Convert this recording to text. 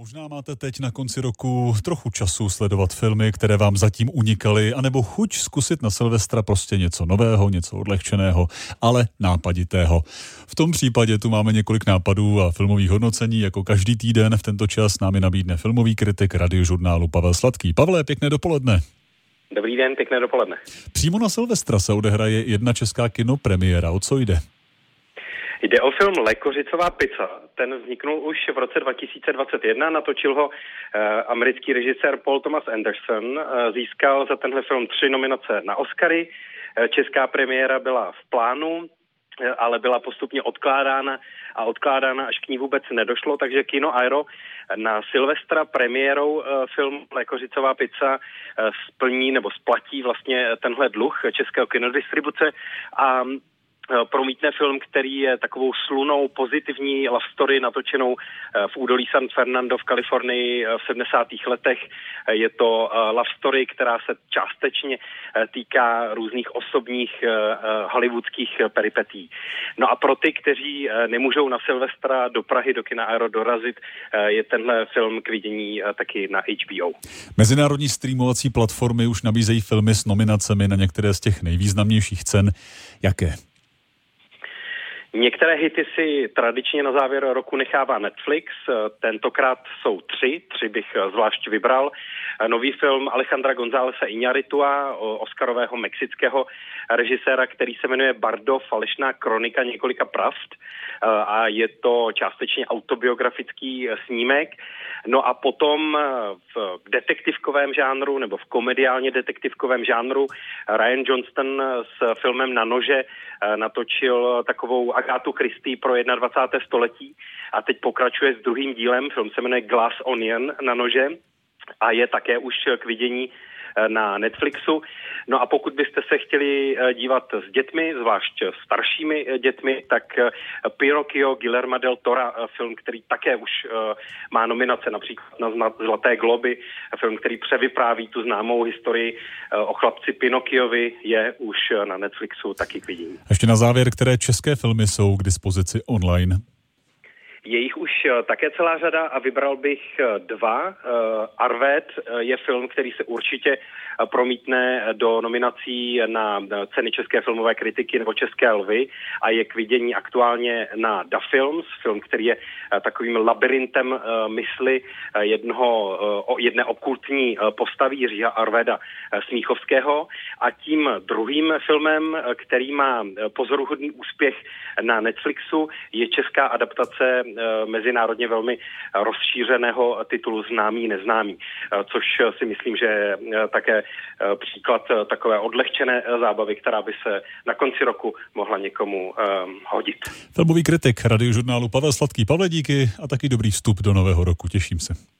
Možná máte teď na konci roku trochu času sledovat filmy, které vám zatím unikaly, anebo chuť zkusit na Silvestra prostě něco nového, něco odlehčeného, ale nápaditého. V tom případě tu máme několik nápadů a filmových hodnocení, jako každý týden v tento čas námi nabídne filmový kritik radiožurnálu Pavel Sladký. Pavle, pěkné dopoledne. Dobrý den, pěkné dopoledne. Přímo na Silvestra se odehraje jedna česká kinopremiéra. O co jde? Jde o film Lékořicová pizza. Ten vzniknul už v roce 2021, natočil ho eh, americký režisér Paul Thomas Anderson. Eh, získal za tenhle film tři nominace na Oscary. Eh, česká premiéra byla v plánu, ale byla postupně odkládána a odkládána, až k ní vůbec nedošlo, takže Kino Aero na Silvestra premiérou film Lékořicová pizza splní nebo splatí vlastně tenhle dluh českého kinodistribuce a promítne film, který je takovou slunou pozitivní love story natočenou eh, v údolí San Fernando v Kalifornii eh, v 70. letech. Je to love story, která se částečně týká různých osobních hollywoodských peripetí. No a pro ty, kteří nemůžou na Silvestra do Prahy do kina Aero dorazit, je tenhle film k vidění taky na HBO. Mezinárodní streamovací platformy už nabízejí filmy s nominacemi na některé z těch nejvýznamnějších cen. Jaké? Některé hity si tradičně na závěr roku nechává Netflix, tentokrát jsou tři, tři bych zvlášť vybral. Nový film Alejandra Gonzálese Iñárritua, oscarového mexického režiséra, který se jmenuje Bardo, falešná kronika několika pravd a je to částečně autobiografický snímek. No a potom v detektivkovém žánru nebo v komediálně detektivkovém žánru Ryan Johnston s filmem Na nože natočil takovou Agátu Christie pro 21. století a teď pokračuje s druhým dílem, film se jmenuje Glass Onion na nože a je také už k vidění na Netflixu. No a pokud byste se chtěli eh, dívat s dětmi, zvlášť staršími eh, dětmi, tak Pinocchio Guillermo del Tora, film, který také už má nominace například na Zlaté globy, film, který převypráví tu známou historii o chlapci Pinokkiovi, je už na Netflixu taky k vidění. Ještě na závěr, které české filmy jsou k dispozici online? Je jich už eh, také celá řada a vybral bych eh, dva. Eh, Arvet je film, který se určitě promítne do nominací na ceny české filmové kritiky nebo české lvy a je k vidění aktuálně na Da Films, film, který je takovým labirintem mysli jednoho, jedné okultní postavy Jiříha Arveda Smíchovského a tím druhým filmem, který má pozoruhodný úspěch na Netflixu, je česká adaptace mezinárodně velmi rozšířeného titulu Známý, neznámý, eh, což si myslím, že je eh, také příklad takové odlehčené zábavy, která by se na konci roku mohla někomu hodit. Filmový kritik radiožurnálu Pavel Sladký. Pavle, díky a taky dobrý vstup do nového roku. Těším se.